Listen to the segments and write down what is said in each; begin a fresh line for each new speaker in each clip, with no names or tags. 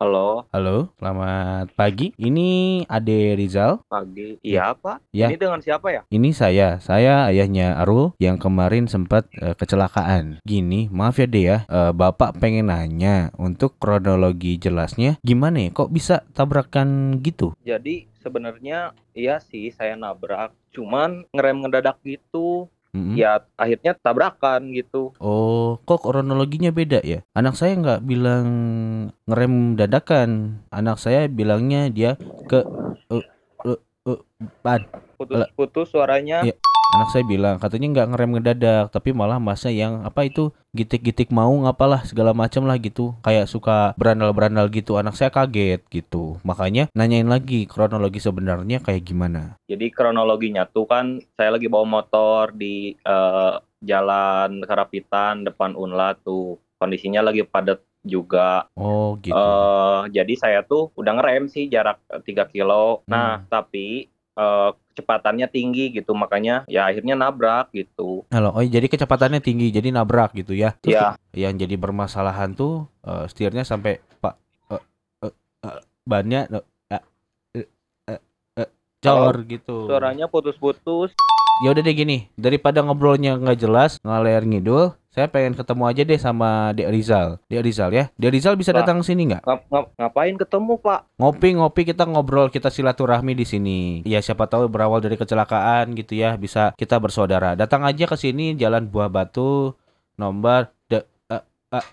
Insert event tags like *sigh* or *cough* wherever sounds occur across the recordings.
Halo,
Halo, selamat pagi. Ini Ade Rizal.
pagi. Iya, Pak.
Ya.
Ini dengan siapa ya?
Ini saya, saya ayahnya Arul yang kemarin sempat eh, kecelakaan. Gini, maaf ya deh ya, eh, Bapak pengen nanya untuk kronologi jelasnya gimana ya? Kok bisa tabrakan gitu?
Jadi sebenarnya iya sih saya nabrak. Cuman ngerem ngedadak gitu.
Mm-mm.
Ya akhirnya tabrakan gitu.
Oh, kok kronologinya beda ya? Anak saya nggak bilang ngerem dadakan. Anak saya bilangnya dia ke eh, eh, eh, ban.
Putus-putus suaranya.
Iya. Anak saya bilang katanya nggak ngerem ngedadak, tapi malah masa yang apa itu gitik-gitik mau ngapalah segala macam lah gitu. Kayak suka berandal-berandal gitu. Anak saya kaget gitu. Makanya nanyain lagi kronologi sebenarnya kayak gimana.
Jadi kronologinya tuh kan saya lagi bawa motor di eh, jalan Karapitan depan Unla tuh. Kondisinya lagi padat juga.
Oh, gitu.
eh jadi saya tuh udah ngerem sih jarak eh, 3 kilo. Nah,
Hmm.
tapi eh, kecepatannya tinggi gitu makanya ya akhirnya nabrak gitu.
Halo, oh jadi kecepatannya tinggi, jadi nabrak gitu ya. Terus
Ya,
yang jadi bermasalahan tuh eh, setirnya sampai pak eh, eh, eh, bannya eh, eh, eh, eh, eh, cor gitu.
suaranya putus-putus.
Ya udah deh gini, daripada ngobrolnya nggak jelas, ngalir ngidul, saya pengen ketemu aja deh sama Dek Rizal. Dek Rizal ya. Dek Rizal bisa
Pak.
datang sini nggak?
Ngap- ngap- ngapain ketemu, Pak?
Ngopi-ngopi kita ngobrol, kita silaturahmi di sini. Ya siapa tahu berawal dari kecelakaan gitu ya, bisa kita bersaudara. Datang aja ke sini Jalan Buah Batu nomor de eh, eh,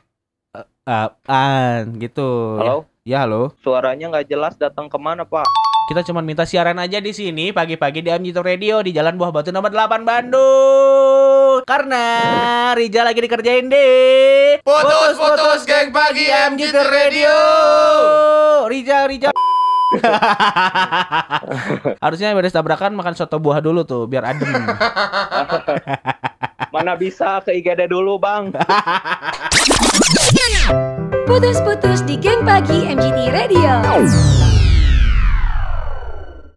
eh, apaan gitu.
Halo?
Ya halo.
Suaranya nggak jelas datang ke mana, Pak?
Kita cuma minta siaran aja di sini pagi-pagi di MJ Radio di Jalan Buah Batu nomor 8 Bandung. Karena Rizal lagi dikerjain deh.
Putus-putus geng pagi MJ Radio.
Rizal, Rizal. *laughs* Harusnya beres tabrakan makan soto buah dulu tuh biar adem. *laughs*
Mana bisa ke IGD dulu, Bang? *laughs*
Putus-putus di geng pagi MGT Radio.